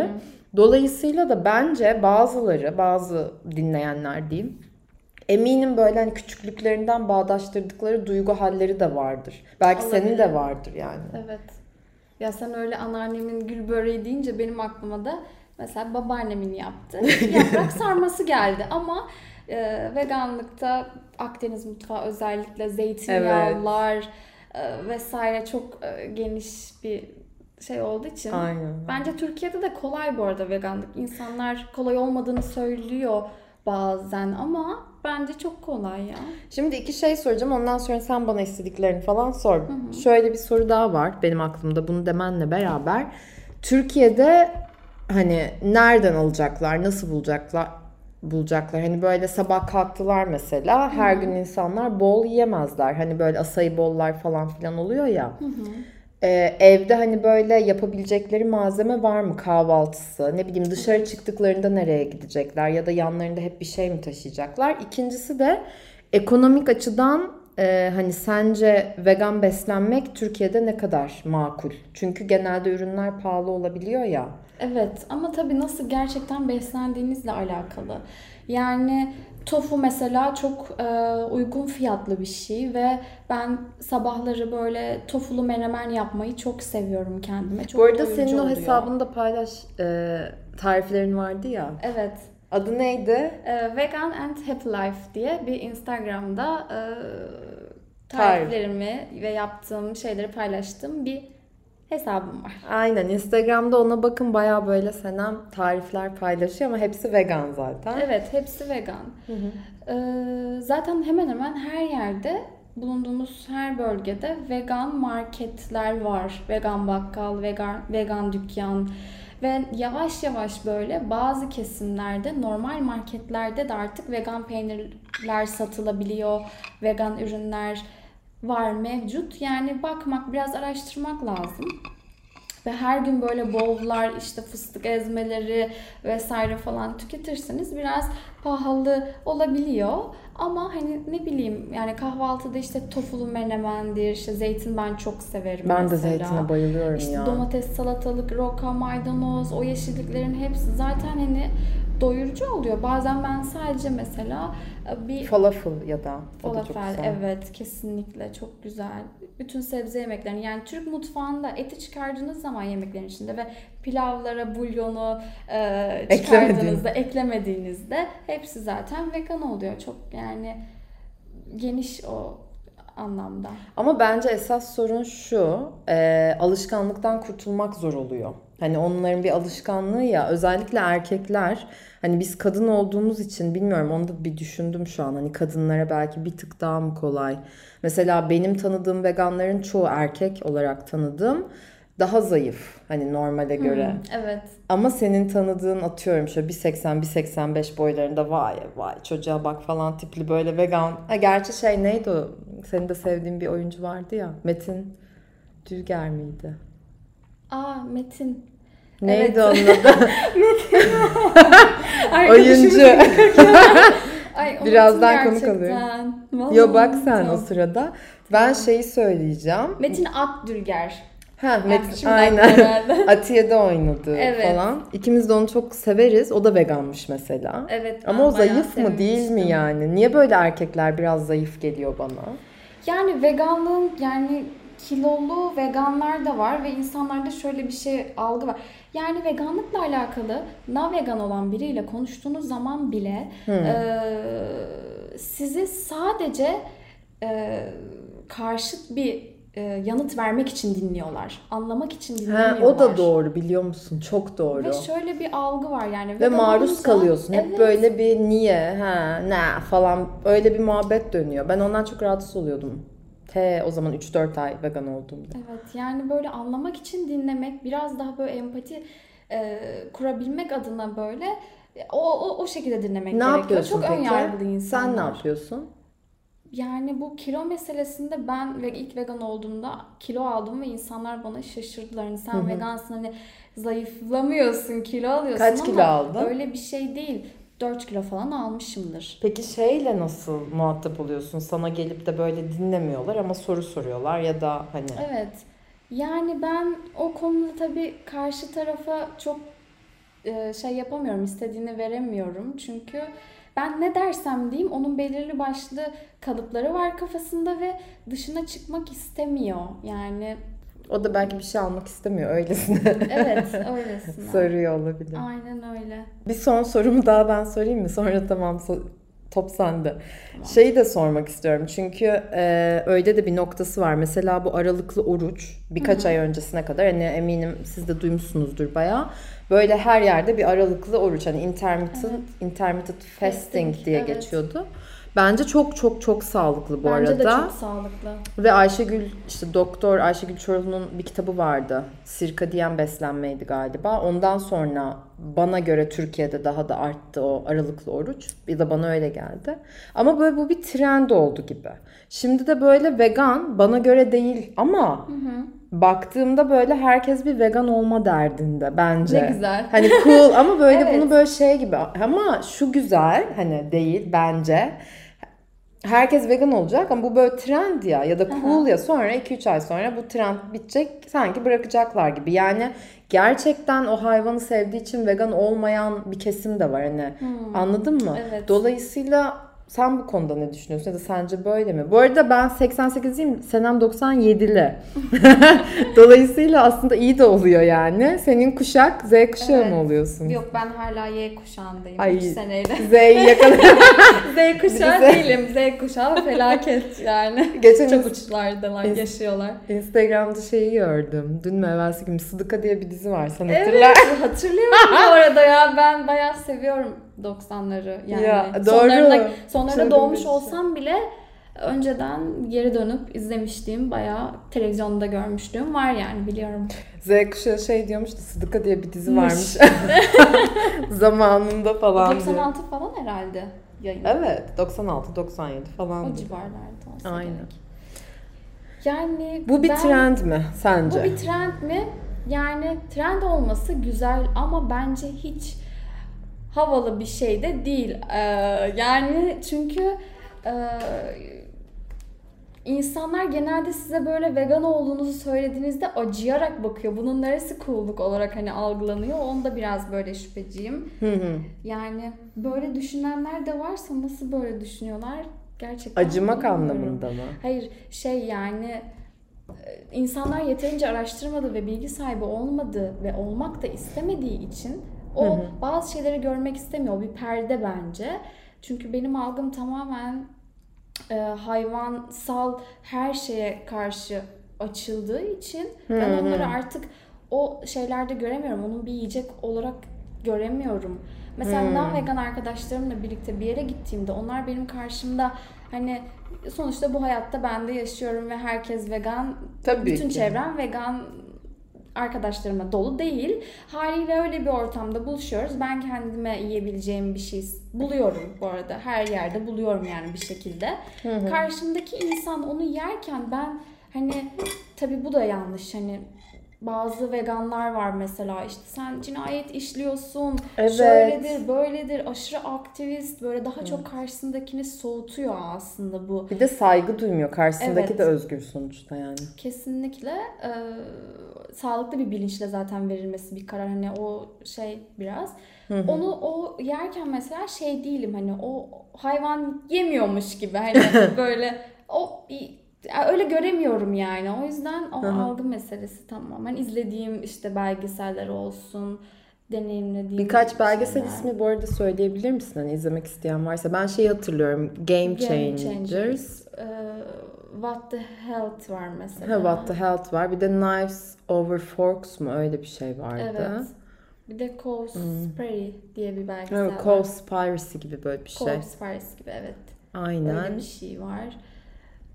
Dolayısıyla da bence bazıları, bazı dinleyenler diyeyim, eminim böyle hani küçüklüklerinden bağdaştırdıkları duygu halleri de vardır. Belki senin Olabilir. de vardır yani. Evet. Ya sen öyle anneannemin gül böreği deyince benim aklıma da mesela babaannemin yaptığı yaprak sarması geldi. Ama e, veganlıkta Akdeniz mutfağı özellikle zeytinyağlılar e, vesaire çok e, geniş bir şey olduğu için. Aynen. Bence Türkiye'de de kolay bu arada veganlık. İnsanlar kolay olmadığını söylüyor bazen ama bence çok kolay ya. Şimdi iki şey soracağım. Ondan sonra sen bana istediklerini falan sor. Şöyle bir soru daha var benim aklımda bunu demenle beraber. Türkiye'de hani nereden alacaklar, nasıl bulacaklar? Bulacaklar. Hani böyle sabah kalktılar mesela. Her gün insanlar bol yiyemezler. Hani böyle asayı bollar falan filan oluyor ya. Ee, evde hani böyle yapabilecekleri malzeme var mı kahvaltısı? Ne bileyim dışarı çıktıklarında nereye gidecekler? Ya da yanlarında hep bir şey mi taşıyacaklar? İkincisi de ekonomik açıdan e, hani sence vegan beslenmek Türkiye'de ne kadar makul? Çünkü genelde ürünler pahalı olabiliyor ya. Evet ama tabii nasıl gerçekten beslendiğinizle alakalı. Yani tofu mesela çok e, uygun fiyatlı bir şey ve ben sabahları böyle tofulu menemen yapmayı çok seviyorum kendime. Çok Bu arada senin o oluyor. hesabını da paylaş. E, tariflerin vardı ya. Evet. Adı neydi? e, Vegan and Happy Life diye bir Instagram'da e, Tarif. tariflerimi ve yaptığım şeyleri paylaştığım bir hesabım var. Aynen Instagram'da ona bakın baya böyle Senem tarifler paylaşıyor ama hepsi vegan zaten. Evet, hepsi vegan. Ee, zaten hemen hemen her yerde bulunduğumuz her bölgede vegan marketler var. Vegan bakkal, vegan vegan dükkan ve yavaş yavaş böyle bazı kesimlerde normal marketlerde de artık vegan peynirler satılabiliyor. Vegan ürünler var mevcut. Yani bakmak, biraz araştırmak lazım. Ve her gün böyle bowl'lar, işte fıstık ezmeleri vesaire falan tüketirseniz biraz pahalı olabiliyor. Ama hani ne bileyim yani kahvaltıda işte tofulu menemendir, işte zeytin ben çok severim Ben de mesela. zeytine bayılıyorum İşte ya. domates, salatalık, roka, maydanoz, o yeşilliklerin hepsi zaten hani doyurucu oluyor. Bazen ben sadece mesela e, bir Falafel ya da da Falafel güzel. evet kesinlikle çok güzel. Bütün sebze yemeklerini yani Türk mutfağında eti çıkardığınız zaman yemeklerin içinde ve pilavlara bulyonu e, çıkardığınızda eklemediğinizde hepsi zaten vegan oluyor. Çok yani geniş o anlamda. Ama bence esas sorun şu, e, alışkanlıktan kurtulmak zor oluyor. Hani onların bir alışkanlığı ya, özellikle erkekler, hani biz kadın olduğumuz için bilmiyorum onu da bir düşündüm şu an. Hani kadınlara belki bir tık daha mı kolay? Mesela benim tanıdığım veganların çoğu erkek olarak tanıdığım daha zayıf hani normale göre. Hı, evet. Ama senin tanıdığın atıyorum şöyle 1.80 1.85 boylarında vay vay çocuğa bak falan tipli böyle vegan. Ha, gerçi şey neydi o? Senin de sevdiğin bir oyuncu vardı ya. Metin Dülger miydi? Aa Metin. Neydi Evet. onun adı? Arkadaşımız Oyuncu. Ay, Birazdan gerçekten. Vallahi Yo bak sen o sırada. Ben şeyi söyleyeceğim. Metin Akdülger. Ha şimdi aklıma aynen. Atiye'de oynadı Evet. falan. İkimiz de onu çok severiz. O da veganmış mesela. Evet. Ama o zayıf mı değil mi yani? Niye böyle erkekler biraz zayıf geliyor bana? Yani veganlığın yani kilolu veganlar da var ve insanlarda şöyle bir şey algı var. Yani veganlıkla alakalı na vegan olan biriyle konuştuğunuz zaman bile eee, sizi sadece eee, karşıt bir eee, yanıt vermek için dinliyorlar. Anlamak için Ha, dinlemiyorlar. o da doğru biliyor musun? Çok doğru. Ve şöyle bir algı var yani. Ve maruz olunca- kalıyorsun. Hep Evet. böyle bir niye, ha, ne falan öyle bir muhabbet dönüyor. Ben ondan çok rahatsız oluyordum. T o zaman 3-4 ay vegan olduğumda. Evet yani böyle anlamak için dinlemek biraz daha böyle empati e, kurabilmek adına böyle e, o, o, o şekilde dinlemek Ne gerekiyor. yapıyorsun Çok peki? önyargılı insanlar. Sen ne yapıyorsun? Yani bu kilo meselesinde ben ve ilk vegan olduğumda kilo aldım ve insanlar bana şaşırdılar. Hani sen vegansın hani zayıflamıyorsun kilo alıyorsun Kaç ama kilo aldın? öyle bir şey değil. 4 kilo falan almışımdır. Peki şeyle nasıl muhatap oluyorsun? Sana gelip de böyle dinlemiyorlar ama soru soruyorlar ya da hani Evet. Yani ben o konuda tabii karşı tarafa çok e, şey yapamıyorum, istediğini veremiyorum. Çünkü ben ne dersem diyeyim onun belirli başlı kalıpları var kafasında ve dışına çıkmak istemiyor. Yani O da belki bir şey almak istemiyor öylesine. evet öylesine. Soruyor olabilir. Aynen öyle. Bir son sorumu daha ben sorayım mı? Sonra tamam so- top sende. Şeyi de sormak istiyorum. Çünkü e, öyle de bir noktası var. Mesela bu aralıklı oruç birkaç ay öncesine kadar hani eminim siz de duymuşsunuzdur bayağı. Böyle her yerde bir aralıklı oruç hani intermittent, intermittent fasting Fasting, diye evet. geçiyordu. Bence çok çok çok sağlıklı bu Bence arada. de çok sağlıklı. Ve Ayşegül işte doktor Ayşegül Çorlu'nun bir kitabı vardı. Sirkadiyen beslenmeydi galiba. Ondan sonra bana göre Türkiye'de daha da arttı o aralıklı oruç. Bir de bana öyle geldi. Ama böyle bu bir trend oldu gibi. Şimdi de böyle vegan bana göre değil ama baktığımda böyle herkes bir vegan olma derdinde bence. Ne güzel. Hani cool ama böyle Evet. bunu böyle şey gibi ama şu güzel hani değil bence. Herkes vegan olacak ama bu böyle trend ya ya da cool ya sonra 2-3 ay sonra bu trend bitecek sanki bırakacaklar gibi. Yani gerçekten o hayvanı sevdiği için vegan olmayan bir kesim de var hani anladın mı? Evet. Dolayısıyla sen bu konuda ne düşünüyorsun ya da sence böyle mi? Bu arada ben 88'liyim, senem 97'li. Dolayısıyla aslında iyi de oluyor yani. Senin kuşak Z kuşağı Evet. mı oluyorsun? Yok ben hala Y kuşağındayım. Ay. 3 seneyle. Z'yi yakala. Z kuşağı Bize- değilim. Z kuşağı felaket yani. Geçen Çok uçlardalar, Ins- yaşıyorlar. Instagram'da şeyi gördüm. Dün mü evvelsi gün Sıdıka diye bir dizi var. Sen Evet, hatırlar. hatırlıyorum bu arada ya. Ben bayağı seviyorum 90'ları yani. Ya, doğru. Sonlarına Şöyle doğmuş şey. olsam bile önceden geri dönüp izlemişliğim bayağı televizyonda görmüşlüğüm var yani biliyorum. Z kuşağı şey diyormuş da Sıdıka diye bir dizi varmış. Zamanında falan diyor. 96 falan herhalde yayın. Evet 96 97 falan. O civarlarda olsa Aynen. gerek. Yani Bu bir ben- trend mi sence? Bu bir trend mi? Yani trend olması güzel ama bence hiç havalı bir şey de değil. Ee, yani çünkü e, insanlar genelde size böyle vegan olduğunuzu söylediğinizde acıyarak bakıyor. Bunun neresi cool'luk olarak hani algılanıyor? Onda biraz böyle şüpheciyim. Hı hı. Yani böyle düşünenler de varsa nasıl böyle düşünüyorlar? Gerçekten Acımak bilmiyorum. anlamında mı? Hayır şey yani e, insanlar yeterince araştırmadı ve bilgi sahibi olmadı ve olmak da istemediği için o Hı hı. bazı şeyleri görmek istemiyor. O bir perde bence. Çünkü benim algım tamamen e, hayvansal her şeye karşı açıldığı için ben Hı hı. onları artık o şeylerde göremiyorum. Onun bir yiyecek olarak göremiyorum. Mesela Hmm. non-vegan arkadaşlarımla birlikte bir yere gittiğimde onlar benim karşımda hani sonuçta bu hayatta ben de yaşıyorum ve herkes vegan. Tabii bütün ki. çevrem vegan arkadaşlarıma dolu değil. Haliyle öyle bir ortamda buluşuyoruz. Ben kendime yiyebileceğim bir şey buluyorum bu arada. Her yerde buluyorum yani bir şekilde. Karşımdaki insan onu yerken ben hani tabii bu da yanlış. Hani bazı veganlar var mesela işte sen cinayet işliyorsun, Evet. şöyledir, böyledir, aşırı aktivist, böyle daha çok karşısındakini soğutuyor aslında bu. Bir de saygı duymuyor. Karşısındaki Evet. de özgür sonuçta yani. Kesinlikle e, sağlıklı bir bilinçle zaten verilmesi bir karar hani o şey biraz. Onu o yerken mesela şey değilim hani o hayvan yemiyormuş gibi hani böyle o öyle göremiyorum yani. O yüzden o Hı hı. algı meselesi tamamen izlediğim işte belgeseller olsun, deneyimlediğim Birkaç belgesel şeyler. ismi bu arada söyleyebilir misin? Hani izlemek isteyen varsa. Ben şeyi hatırlıyorum. Game, Game Changers. Changers. E, What the Health var mesela. Ha, What the Health var. Bir de Knives Over Forks mu? Öyle bir şey vardı. Evet. Bir de Cowspray diye bir belgesel Ha, var. Co-Spiracy gibi böyle bir şey. Cowspiracy gibi evet. Aynen. Öyle bir şey var.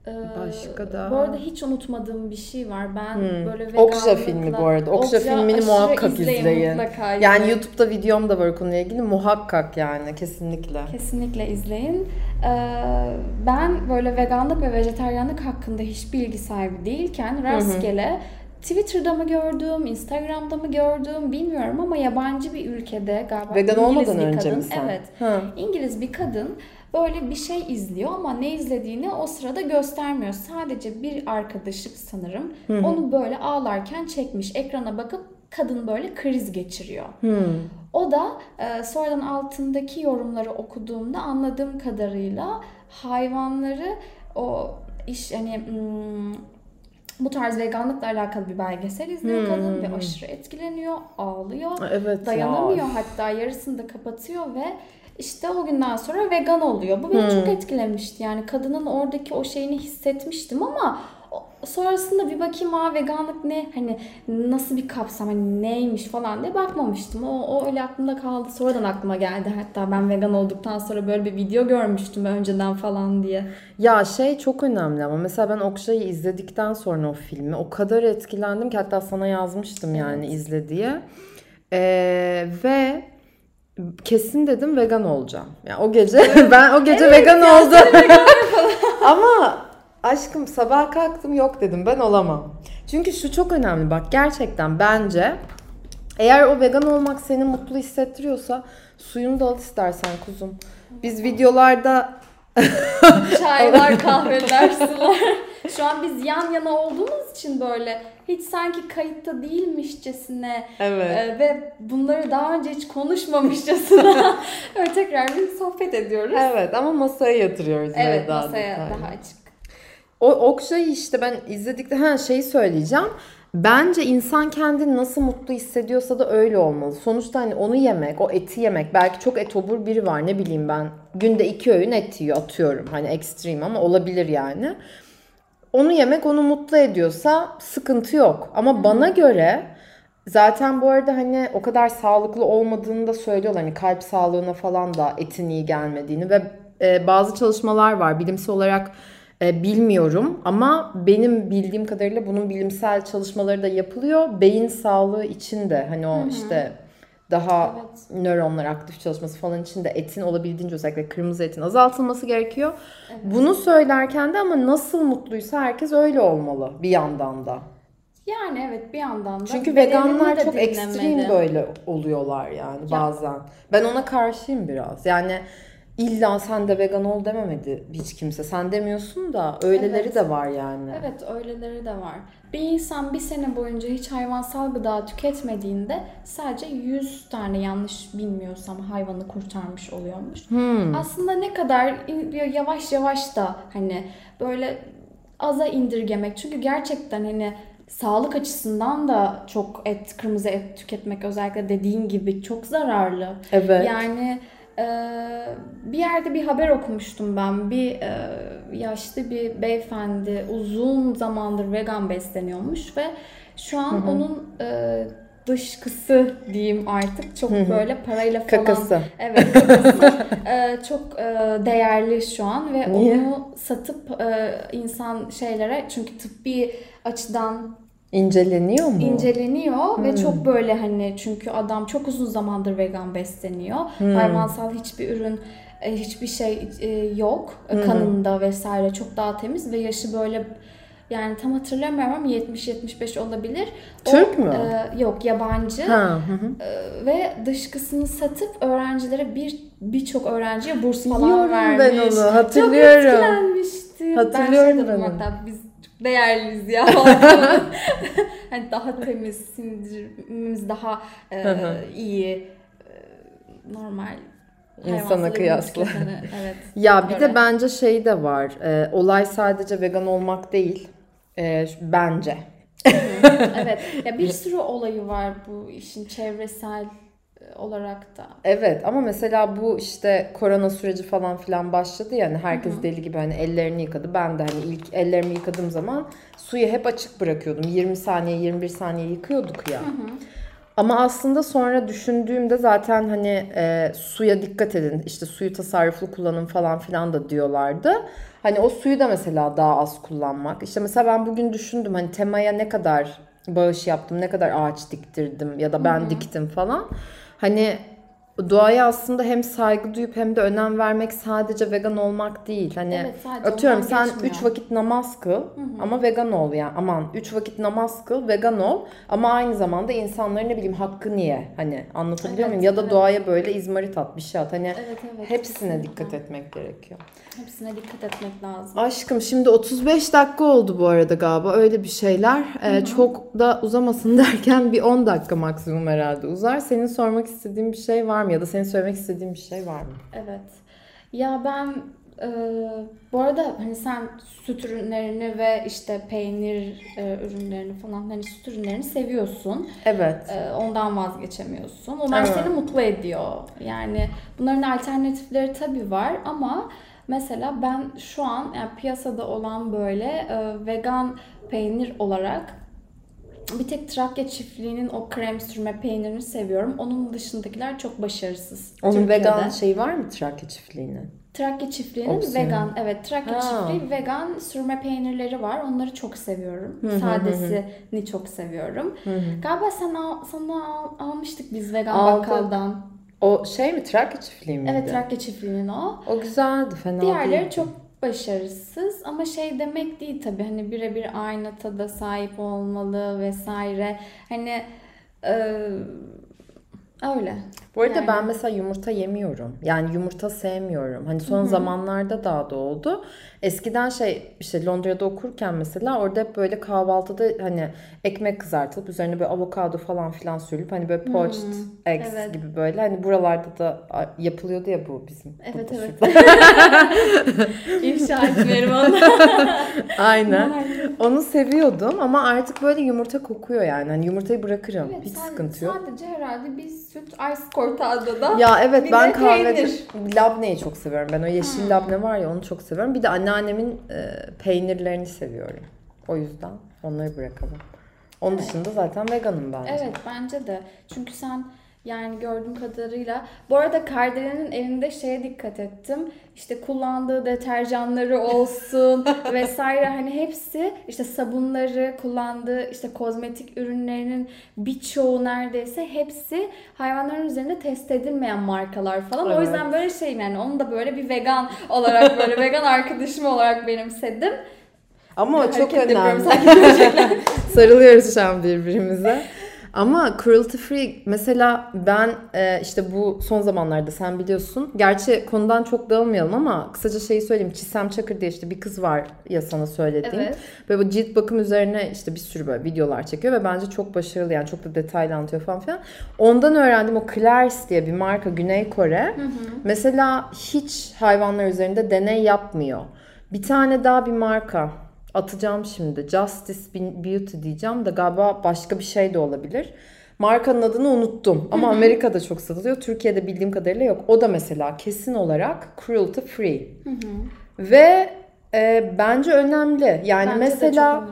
Ee, Başka da- Bu arada hiç unutmadığım bir şey var. Ben Hmm. böyle Okja veganlıkla- filmi bu arada. Okja filmini aşırı muhakkak izleyin. mutlaka Yani izleyin. YouTube'da videom da var konuyla ilgili. Muhakkak yani kesinlikle. Kesinlikle izleyin. Ee, ben böyle veganlık ve vejetaryenlik hakkında hiç bilgi sahibi değilken rastgele Twitter'da mı gördüm, Instagram'da mı gördüm bilmiyorum ama yabancı bir ülkede galiba Vegan İngiliz olmadan bir önce kadın, mi sen? Evet. Ha. İngiliz bir kadın böyle bir şey izliyor ama ne izlediğini o sırada göstermiyor. Sadece bir arkadaşı sanırım onu böyle ağlarken çekmiş. Ekrana bakıp kadın böyle kriz geçiriyor. Hmm. O da e, sonradan altındaki yorumları okuduğumda anladığım kadarıyla hayvanları o iş hani hmm, bu tarz veganlıkla alakalı bir belgesel izliyor Hmm. kadın ve aşırı etkileniyor, ağlıyor. Evet Dayanamıyor ya. hatta yarısını da kapatıyor ve işte o günden sonra vegan oluyor. Bu beni Hmm. çok etkilemişti. Yani kadının oradaki o şeyini hissetmiştim ama sonrasında bir bakayım ha veganlık ne hani nasıl bir kapsam hani neymiş falan diye bakmamıştım. O, o öyle aklımda kaldı. Sonradan aklıma geldi. Hatta ben vegan olduktan sonra böyle bir video görmüştüm önceden falan diye. Ya şey çok önemli ama mesela ben Okşay'ı izledikten sonra o filmi o kadar etkilendim ki hatta sana yazmıştım yani izle diye. Ee, ve kesin dedim vegan olacağım. Yani o gece ben o gece vegan oldum. ama aşkım sabah kalktım yok dedim ben olamam. Çünkü şu çok önemli bak gerçekten bence eğer o vegan olmak seni mutlu hissettiriyorsa suyunu da al istersen kuzum. Biz videolarda Çaylar, kahveler, sular. Şu an biz yan yana olduğumuz için böyle hiç sanki kayıtta değilmişçesine Evet. e, ve bunları daha önce hiç konuşmamışçasına öyle tekrar bir sohbet ediyoruz. Evet ama masaya yatırıyoruz. Evet, daha masaya detaylı. daha açık. O Okşay'ı işte ben izledikte ha şeyi söyleyeceğim. Bence insan kendini nasıl mutlu hissediyorsa da öyle olmalı. Sonuçta hani onu yemek, o eti yemek. Belki çok etobur biri var ne bileyim ben. Günde iki öğün et yiyor atıyorum. Hani ekstrem ama olabilir yani. Onu yemek onu mutlu ediyorsa sıkıntı yok. Ama bana göre zaten bu arada hani o kadar sağlıklı olmadığını da söylüyorlar. Hani kalp sağlığına falan da etin iyi gelmediğini ve e, bazı çalışmalar var bilimsel olarak e, bilmiyorum ama benim bildiğim kadarıyla bunun bilimsel çalışmaları da yapılıyor. Beyin sağlığı için de hani o işte daha Evet. nöronlar aktif çalışması falan için de etin olabildiğince özellikle kırmızı etin azaltılması gerekiyor. Bunu söylerken de ama nasıl mutluysa herkes öyle olmalı bir yandan da. Yani evet bir yandan da Çünkü veganlar çok dinlemeli. ekstrem böyle oluyorlar yani Ya- bazen. Ben ona karşıyım biraz. Yani illa sen de vegan ol dememedi hiç kimse. Sen demiyorsun da öyleleri Evet. de var yani. Evet öyleleri de var. Bir insan bir sene boyunca hiç hayvansal gıda tüketmediğinde sadece 100 tane yanlış bilmiyorsam hayvanı kurtarmış oluyormuş. Hmm. Aslında ne kadar yavaş yavaş da hani böyle aza indirgemek. Çünkü gerçekten hani sağlık açısından da çok et, kırmızı et tüketmek özellikle dediğin gibi çok zararlı. Evet. Yani bir yerde bir haber okumuştum ben. Bir e, yaşlı bir beyefendi uzun zamandır vegan besleniyormuş ve şu an onun e, dışkısı diyeyim artık çok böyle parayla falan Kakası. Evet kakası e, çok e, değerli şu an ve Niye? onu satıp e, insan şeylere çünkü tıbbi açıdan İnceleniyor mu? inceleniyor Hmm. ve çok böyle hani çünkü adam çok uzun zamandır vegan besleniyor. Hmm. Hayvansal hiçbir ürün e, hiçbir şey e, yok E, kanında vesaire çok daha temiz ve yaşı böyle yani tam hatırlamıyorum ama 70-75 olabilir. O, Türk mü? e, yok yabancı Ha, hı hı. E, ve dışkısını satıp öğrencilere bir birçok öğrenciye burs falan Biliyorum vermiş. ben onu, Çok hatırlıyorum. etkilenmiştim. Hatırlıyorum ben. şey dedim hatta biz çok değerliyiz ya. hani daha temiz, sindirimiz daha e, iyi. e, normal İnsana kıyasla. Evet. Ya bir göre. de bence şey de var. e, olay sadece vegan olmak değil. E, bence. evet. Ya bir sürü olayı var bu işin çevresel olarak da. Evet ama mesela bu işte korona süreci falan filan başladı yani herkes deli gibi hani ellerini yıkadı. Ben de hani ilk ellerimi yıkadığım zaman suyu hep açık bırakıyordum. 20 saniye 21 saniye yıkıyorduk ya. Ama aslında sonra düşündüğümde zaten hani e, suya dikkat edin işte suyu tasarruflu kullanın falan filan da diyorlardı. Hani o suyu da mesela daha az kullanmak. İşte mesela ben bugün düşündüm hani temaya ne kadar bağış yaptım, ne kadar ağaç diktirdim ya da ben diktim falan. Hani doğaya aslında hem saygı duyup hem de önem vermek sadece vegan olmak değil. Hani Evet, atıyorum sen geçmiyor. 3 vakit namaz kıl ama vegan ol yani. Aman 3 vakit namaz kıl, vegan ol ama aynı zamanda insanların ne bileyim hakkını ye. Hani anlatabiliyor Evet, muyum? Ya da evet. doğaya böyle izmarit at, bir şey at. Hani Evet, evet, hepsine kesinlikle. dikkat etmek gerekiyor. Hepsine dikkat etmek lazım. Aşkım şimdi 35 dakika oldu bu arada galiba öyle bir şeyler. Ee, çok da uzamasın derken bir 10 dakika maksimum herhalde uzar. Senin sormak istediğin bir şey var mı ya da senin söylemek istediğin bir şey var mı? Evet. Ya ben e, bu arada hani sen süt ürünlerini ve işte peynir e, ürünlerini falan hani süt ürünlerini seviyorsun. Evet. E, ondan vazgeçemiyorsun. Onlar Evet. seni mutlu ediyor. Yani bunların alternatifleri tabii var ama mesela ben şu an yani piyasada olan böyle e, vegan peynir olarak bir tek Trakya çiftliğinin o krem sürme peynirini seviyorum. Onun dışındakiler çok başarısız. Onun Türkiye'de. vegan şeyi var mı Trakya çiftliğinin? Trakya çiftliğinin Opsiyon. vegan, evet Trakya Ha. çiftliği vegan sürme peynirleri var. Onları çok seviyorum. Sadesini çok seviyorum. Galiba sana al- almıştık biz vegan Aldık. bakkaldan. O şey mi Trakya çiftliği miydi? Evet Trakya çiftliğinin o. O güzeldi fena Diğerleri değildi. çok başarısız ama şey demek değil tabii hani birebir aynı tada sahip olmalı vesaire. Hani e, öyle. Bu arada Yani. ben mesela yumurta yemiyorum. Yani yumurta sevmiyorum. Hani son zamanlarda daha da oldu. Eskiden şey işte Londra'da okurken mesela orada hep böyle kahvaltıda hani ekmek kızartılıp üzerine böyle avokado falan filan sürülüp hani böyle poached eggs evet. gibi böyle hani buralarda da yapılıyordu ya bu bizim. Evet evet. İfşa etmeyelim onu. Aynen. Onu seviyordum ama artık böyle yumurta kokuyor yani. Hani yumurtayı bırakırım. Evet, Hiç sadece- sıkıntı yok. Sadece herhalde bir süt ice cortado'da. Ya evet Bir ben de kahvede labneyi çok seviyorum. Ben o yeşil labne var ya onu çok seviyorum. Bir de anneannemin e, peynirlerini seviyorum. O yüzden onları bırakalım. Onun dışında zaten veganım bence. Evet bence de. Çünkü sen yani gördüğüm kadarıyla bu arada Kardelen'in evinde şeye dikkat ettim. İşte kullandığı deterjanları olsun vesaire hani hepsi işte sabunları kullandığı işte kozmetik ürünlerinin birçoğu neredeyse hepsi hayvanların üzerinde test edilmeyen markalar falan. O Evet. yüzden böyle şeyim yani onu da böyle bir vegan olarak böyle vegan arkadaşım olarak benimsedim. Ama o çok önemli. sanki. Sarılıyoruz şu an birbirimize. Ama cruelty free mesela ben e, işte bu son zamanlarda sen biliyorsun. Gerçi konudan çok dağılmayalım ama kısaca şeyi söyleyeyim. Çisem Çakır diye işte bir kız var ya sana söylediğim. Evet. Böyle bu cilt bakım üzerine işte bir sürü böyle videolar çekiyor ve bence çok başarılı yani çok da detaylı anlatıyor falan filan. Ondan öğrendim o Claire's diye bir marka Güney Kore. Mesela hiç hayvanlar üzerinde deney yapmıyor. Bir tane daha bir marka atacağım şimdi. Justice Beauty diyeceğim de galiba başka bir şey de olabilir. Markanın adını unuttum ama Amerika'da çok satılıyor. Türkiye'de bildiğim kadarıyla yok. O da mesela kesin olarak cruelty free. Ve e, bence önemli. Yani Bence mesela.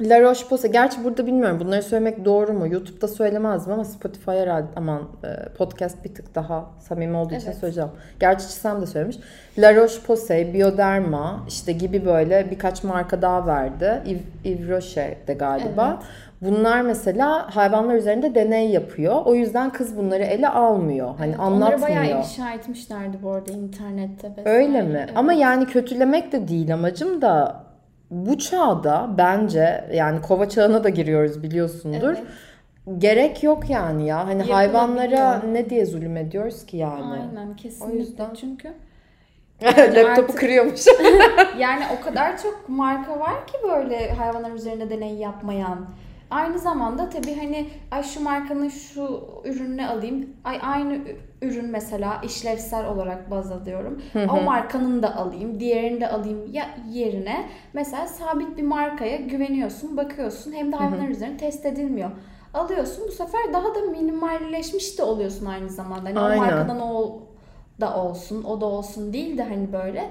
La Roche-Posay. Gerçi burada bilmiyorum bunları söylemek doğru mu? YouTube'da söylemezdim ama Spotify herhalde aman e, podcast bir tık daha samimi olduğu için Evet. söyleyeceğim. Gerçi Çisem de söylemiş. La Roche-Posay, Bioderma işte gibi böyle birkaç marka daha verdi. Yves, Yves Rocher de galiba. Bunlar mesela hayvanlar üzerinde deney yapıyor. O yüzden kız bunları ele almıyor. Hani Evet, Onları bayağı anlatmıyor. ifşa etmişlerdi bu arada internette. vesaire. Öyle mi? Evet. Ama yani kötülemek de değil amacım da bu çağda bence yani kova çağına da giriyoruz biliyorsundur. Evet. Gerek yok yani ya. Hani hayvanlara ne diye zulüm ediyoruz ki yani. Aynen kesinlikle. O yüzden- Çünkü Laptopu artık- kırıyormuş. yani o kadar çok marka var ki böyle hayvanlar üzerinde deney yapmayan. Aynı zamanda tabii hani ay şu markanın şu ürününü alayım. Ay aynı ürün mesela işlevsel olarak baz alıyorum. O markanın da alayım, diğerini de alayım ya yerine mesela sabit bir markaya güveniyorsun, bakıyorsun hem de hayvanlar üzerinde test edilmiyor. Alıyorsun bu sefer daha da minimalleşmiş de oluyorsun aynı zamanda. Hani Aynen. o markadan o da olsun, o da olsun değil de hani böyle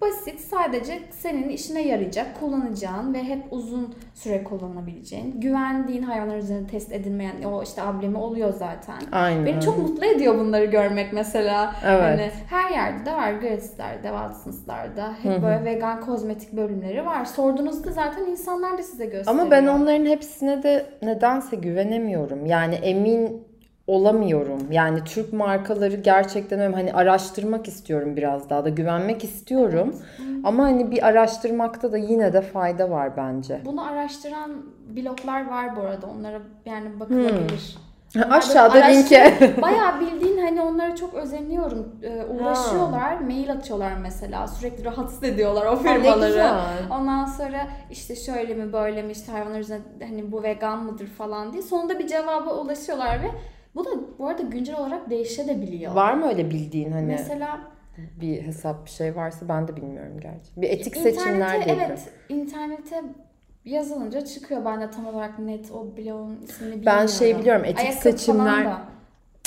basit sadece senin işine yarayacak, kullanacağın ve hep uzun süre kullanabileceğin, güvendiğin hayvanlar üzerinde test edilmeyen o işte ablemi oluyor zaten. Aynen. Beni çok mutlu ediyor bunları görmek mesela. Evet. Hani her yerde de var. Gratis'lerde, Watson's'larda hep böyle vegan kozmetik bölümleri var. Sorduğunuzda zaten insanlar da size gösteriyor. Ama ben onların hepsine de nedense güvenemiyorum. Yani emin olamıyorum. Yani Türk markaları gerçekten öyle hani araştırmak istiyorum biraz daha da güvenmek istiyorum. Ama hani bir araştırmakta da yine de fayda var bence. Bunu araştıran bloglar var bu arada. Onlara yani bakılabilir. Onlar Aşağıda araştırıp Bayağı bildiğin hani onlara çok özeniyorum. Ee, uğraşıyorlar, mail atıyorlar mesela. Sürekli rahatsız ediyorlar o firmaları. Ondan sonra işte şöyle mi böyle mi işte hayvanlar üzerine hani bu vegan mıdır falan diye. Sonunda bir cevaba ulaşıyorlar ve bu da bu arada güncel olarak değişebiliyor. Var mı öyle bildiğin hani Mesela bir hesap bir şey varsa ben de bilmiyorum gerçi. Bir etik seçimler internete diye. evet internete yazılınca çıkıyor. Ben de tam olarak net o blogun ismini bilmiyorum. Ben şey biliyorum, etik Ayakkabı seçimler-.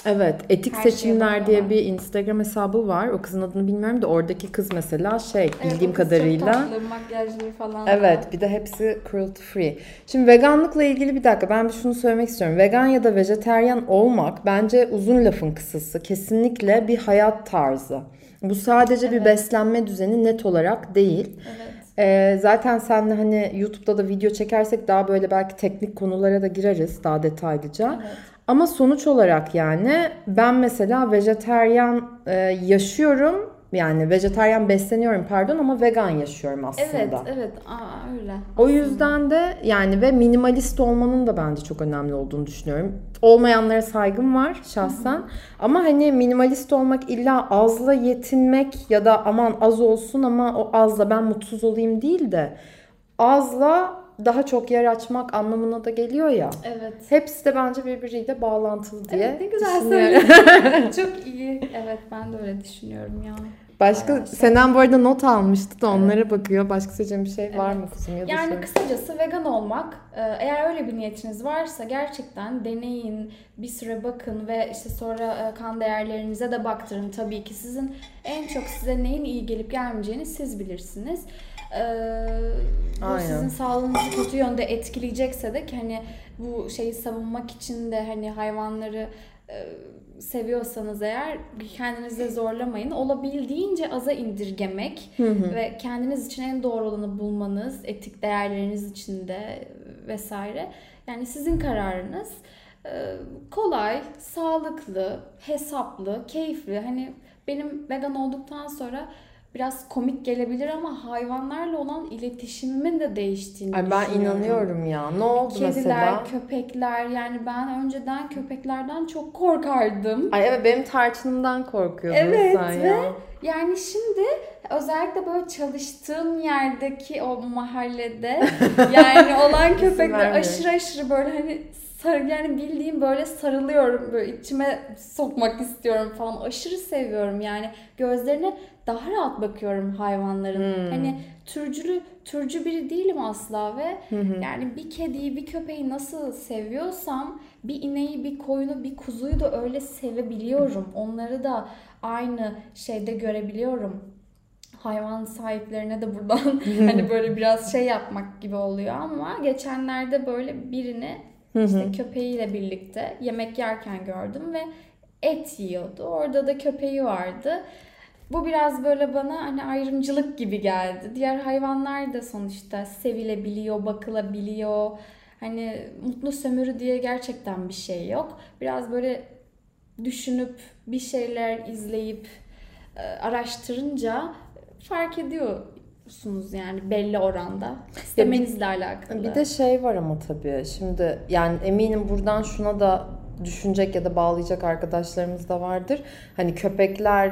Evet, etik Her seçimler diye bir Instagram hesabı var. O kızın adını bilmiyorum da oradaki kız mesela şey Evet, bildiğim kadarıyla. Tatlı, makyajlı falan. da. Evet, bir de hepsi cruelty free. Şimdi veganlıkla ilgili bir dakika ben bir şunu söylemek istiyorum. Vegan ya da vejeteryan olmak bence uzun lafın kısası. Kesinlikle bir hayat tarzı. Bu sadece bir Evet. beslenme düzeni net olarak değil. Evet. Ee, zaten senle hani YouTube'da da video çekersek daha böyle belki teknik konulara da gireriz daha detaylıca. Evet. Ama sonuç olarak yani ben mesela vejeteryan e, yaşıyorum. Yani vejeteryan besleniyorum pardon ama vegan yaşıyorum aslında. Evet, evet. Aa, öyle. O yüzden de yani ve minimalist olmanın da bence çok önemli olduğunu düşünüyorum. Olmayanlara saygım var şahsen. Ama hani minimalist olmak illa azla yetinmek ya da aman az olsun ama o azla ben mutsuz olayım değil de azla daha çok yer açmak anlamına da geliyor ya. Evet. Hepsi de bence birbiriyle bağlantılı diye Evet, ne güzel söyledin. Çok iyi. Evet, ben de öyle düşünüyorum ya. Başka Bayağı şey. Senen bu arada not almıştı da onlara bakıyor. Başka söyleyeceğim bir şey var mı kızım? Ya Yani söyle. kısacası vegan olmak e, eğer öyle bir niyetiniz varsa gerçekten deneyin, bir süre bakın ve işte sonra e, kan değerlerinize de baktırın. Tabii ki sizin en çok size neyin iyi gelip gelmeyeceğini siz bilirsiniz. E, Bu Aynen. sizin sağlığınızı kötü yönde etkileyecekse de hani bu şeyi savunmak için de hani hayvanları e, seviyorsanız eğer kendinizi zorlamayın. Olabildiğince aza indirgemek ve kendiniz için en doğru olanı bulmanız, etik değerleriniz için de vesaire. Yani sizin kararınız. Ee, kolay, sağlıklı, hesaplı, keyifli. Hani benim vegan olduktan sonra biraz komik gelebilir ama hayvanlarla olan iletişimimin de değiştiğini Ay ben inanıyorum ya. Ne oldu Kediler, mesela? köpekler yani ben önceden köpeklerden çok korkardım. Ay evet benim tarçınımdan korkuyordun Evet sen ve ya. yani şimdi özellikle böyle çalıştığım yerdeki o mahallede yani olan köpekler aşırı aşırı böyle hani sar, yani bildiğim böyle sarılıyorum böyle içime sokmak istiyorum falan. Aşırı seviyorum yani. Gözlerine daha rahat bakıyorum hayvanların. Hmm. hani türcülü türcü biri değilim asla ve yani bir kediyi bir köpeği nasıl seviyorsam bir ineği bir koyunu bir kuzuyu da öyle sevebiliyorum. Onları da aynı şeyde görebiliyorum. Hayvan sahiplerine de buradan hani böyle biraz şey yapmak gibi oluyor ama geçenlerde böyle birini işte köpeğiyle birlikte yemek yerken gördüm ve et yiyordu. Orada da köpeği vardı. Bu biraz böyle bana hani ayrımcılık gibi geldi. Diğer hayvanlar da sonuçta sevilebiliyor, bakılabiliyor. Hani mutlu sömürü diye gerçekten bir şey yok. Biraz böyle düşünüp bir şeyler izleyip e, araştırınca fark ediyorsunuz yani belli oranda. İstemenizle alakalı. Bir de şey var ama tabii şimdi yani eminim buradan şuna da düşünecek ya da bağlayacak arkadaşlarımız da vardır. Hani köpekler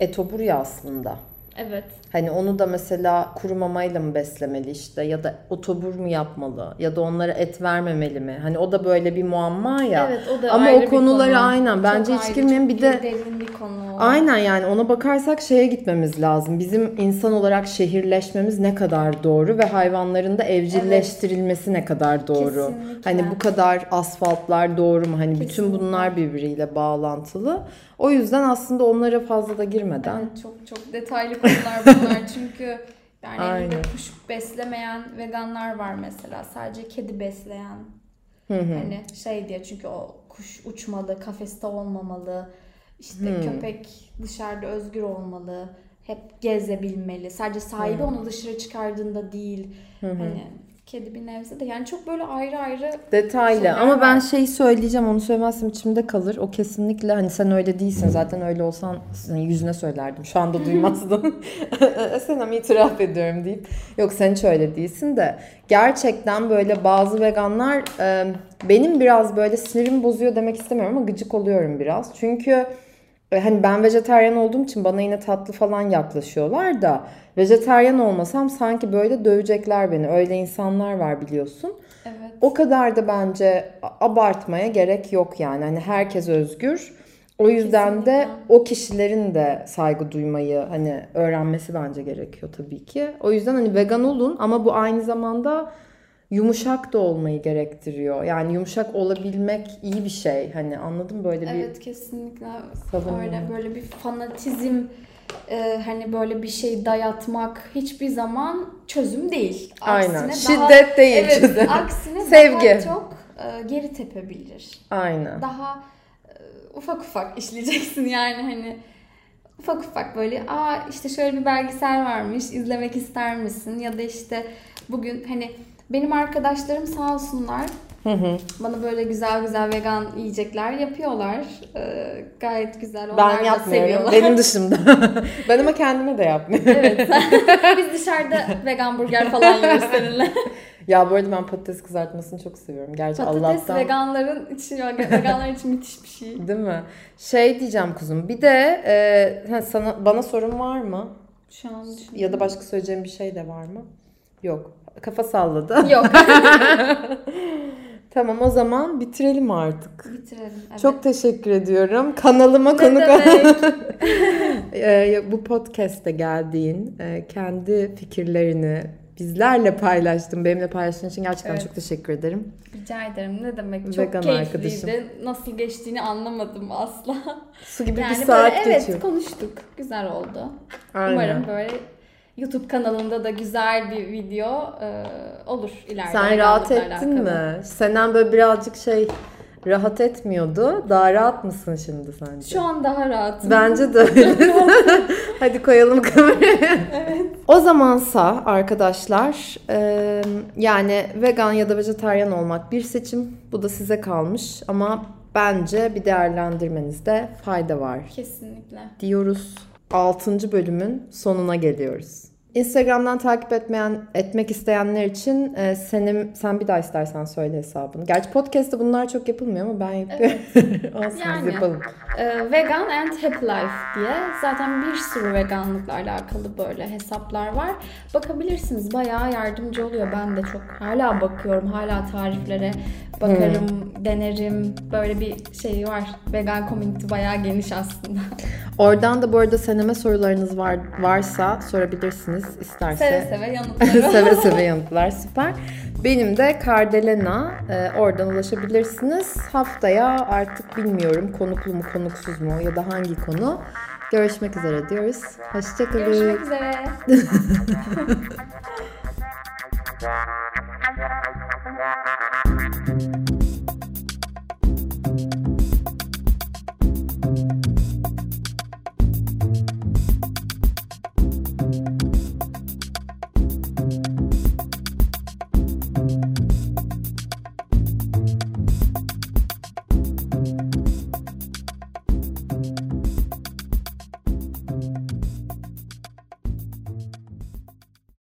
etobur ya aslında. evet. Hani onu da mesela kuru mamayla mı beslemeli işte ya da otobur mu yapmalı ya da onlara et vermemeli mi? Hani o da böyle bir muamma ya. Evet o da Ama ayrı o bir konulara konu. aynen Çok bence hiç ayrı, girmeyelim. çok Bir de derin bir konu. Aynen yani ona bakarsak şeye gitmemiz lazım. Bizim insan olarak şehirleşmemiz ne kadar doğru ve hayvanların da evcilleştirilmesi ne kadar doğru. Kesinlikle. Hani bu kadar asfaltlar doğru mu? Hani bütün Kesinlikle. bunlar birbiriyle bağlantılı. O yüzden aslında onlara fazla da girmeden Evet çok çok detaylı konular bunlar çünkü yani Aynen. kuş beslemeyen veganlar var mesela. Sadece kedi besleyen. Hani şey diye çünkü o kuş uçmalı, kafeste olmamalı. İşte köpek dışarıda özgür olmalı. Hep gezebilmeli. Sadece sahibi onu dışarı çıkardığında değil. Hani kedi bir nebze de. Yani çok böyle ayrı ayrı Detaylı ama ben var. şeyi söyleyeceğim onu söylemezsem içimde kalır. O kesinlikle hani sen öyle değilsin zaten öyle olsan senin yüzüne söylerdim. Şu anda duymazdın. Senem itiraf ediyorum deyip. Yok sen hiç öyle değilsin de. Gerçekten böyle bazı veganlar e, benim biraz böyle sinirimi bozuyor demek istemiyorum ama gıcık oluyorum biraz. Çünkü hani ben vejetaryen olduğum için bana yine tatlı falan yaklaşıyorlar da vejetaryen olmasam sanki böyle dövecekler beni. Öyle insanlar var biliyorsun. evet. O kadar da bence abartmaya gerek yok yani. Hani herkes özgür. O yüzden de Kesinlikle. o kişilerin de saygı duymayı hani öğrenmesi bence gerekiyor tabii ki. O yüzden hani vegan olun ama bu aynı zamanda yumuşak da olmayı gerektiriyor. Yani yumuşak olabilmek iyi bir şey. Hani anladın mı? böyle bir Evet kesinlikle savunma. öyle böyle bir fanatizm e, hani böyle bir şey dayatmak hiçbir zaman çözüm değil. Aynen. Aksine Şiddet değil evet, çözüm. Aksine Sevgi. daha çok e, geri tepebilir. Aynen. Daha e, ufak ufak işleyeceksin yani hani ufak ufak böyle aa işte şöyle bir belgesel varmış izlemek ister misin ya da işte bugün hani benim arkadaşlarım sağ olsunlar Hı hı. bana böyle güzel güzel vegan yiyecekler yapıyorlar. Ee, gayet güzel. Onlar Ben yapmıyorum. seviyorlar. Benim dışımda. ben ama kendime de yapmıyorum. evet. Biz dışarıda vegan burger falan yiyoruz seninle. Ya bu arada ben patates kızartmasını çok seviyorum. Gerçi Patates Allah'tan. veganların için veganlar için müthiş bir şey. Değil mi? Şey diyeceğim kuzum. Bir de e, sana bana sorun var mı? Şu an. Ya da başka söyleyeceğim bir şey de var mı? Yok. Kafa salladı. Yok. tamam o zaman bitirelim artık. Bitirelim. Evet. Çok teşekkür ediyorum. Kanalıma konuk demek? e, bu podcast'te geldiğin, e, kendi fikirlerini bizlerle paylaştın. Benimle paylaştığın için gerçekten Evet. çok teşekkür ederim. Rica ederim. Ne demek? Çok Vegan keyifliydi. Nasıl geçtiğini anlamadım asla. Su gibi Yani bir saat böyle, evet geçiyor. konuştuk. Güzel oldu. Aynen. Umarım böyle YouTube kanalında da güzel bir video e, olur ileride. Sen rahat ettin alakalı. mi? Senen böyle birazcık şey rahat etmiyordu. Daha rahat mısın şimdi sence? Şu an daha rahatım. Bence de öyle. Hadi koyalım kamerayı. O zamansa arkadaşlar e, yani vegan ya da vejetaryen olmak bir seçim. Bu da size kalmış ama bence bir değerlendirmenizde fayda var Kesinlikle. diyoruz. 6. bölümün sonuna geliyoruz. Instagram'dan takip etmeyen etmek isteyenler için e, senin sen bir daha istersen söyle hesabını. Gerçi podcast'te bunlar çok yapılmıyor ama ben yapıyorum. Olsun biz Yani. yapalım. E, vegan and Happy Life diye zaten bir sürü veganlıkla alakalı böyle hesaplar var. Bakabilirsiniz. Bayağı yardımcı oluyor. Ben de çok hala bakıyorum. Hala tariflere bakarım, denerim. Böyle bir şey var. Vegan community bayağı geniş aslında. Oradan da bu arada seneme sorularınız var varsa sorabilirsiniz dinleyicilerimiz isterse seve seve yanıtlar. seve seve yanıtlar süper. Benim de Kardelena e, oradan ulaşabilirsiniz. Haftaya artık bilmiyorum konuklu mu konuksuz mu ya da hangi konu. Görüşmek üzere diyoruz. Hoşçakalın. Görüşmek üzere. Thank.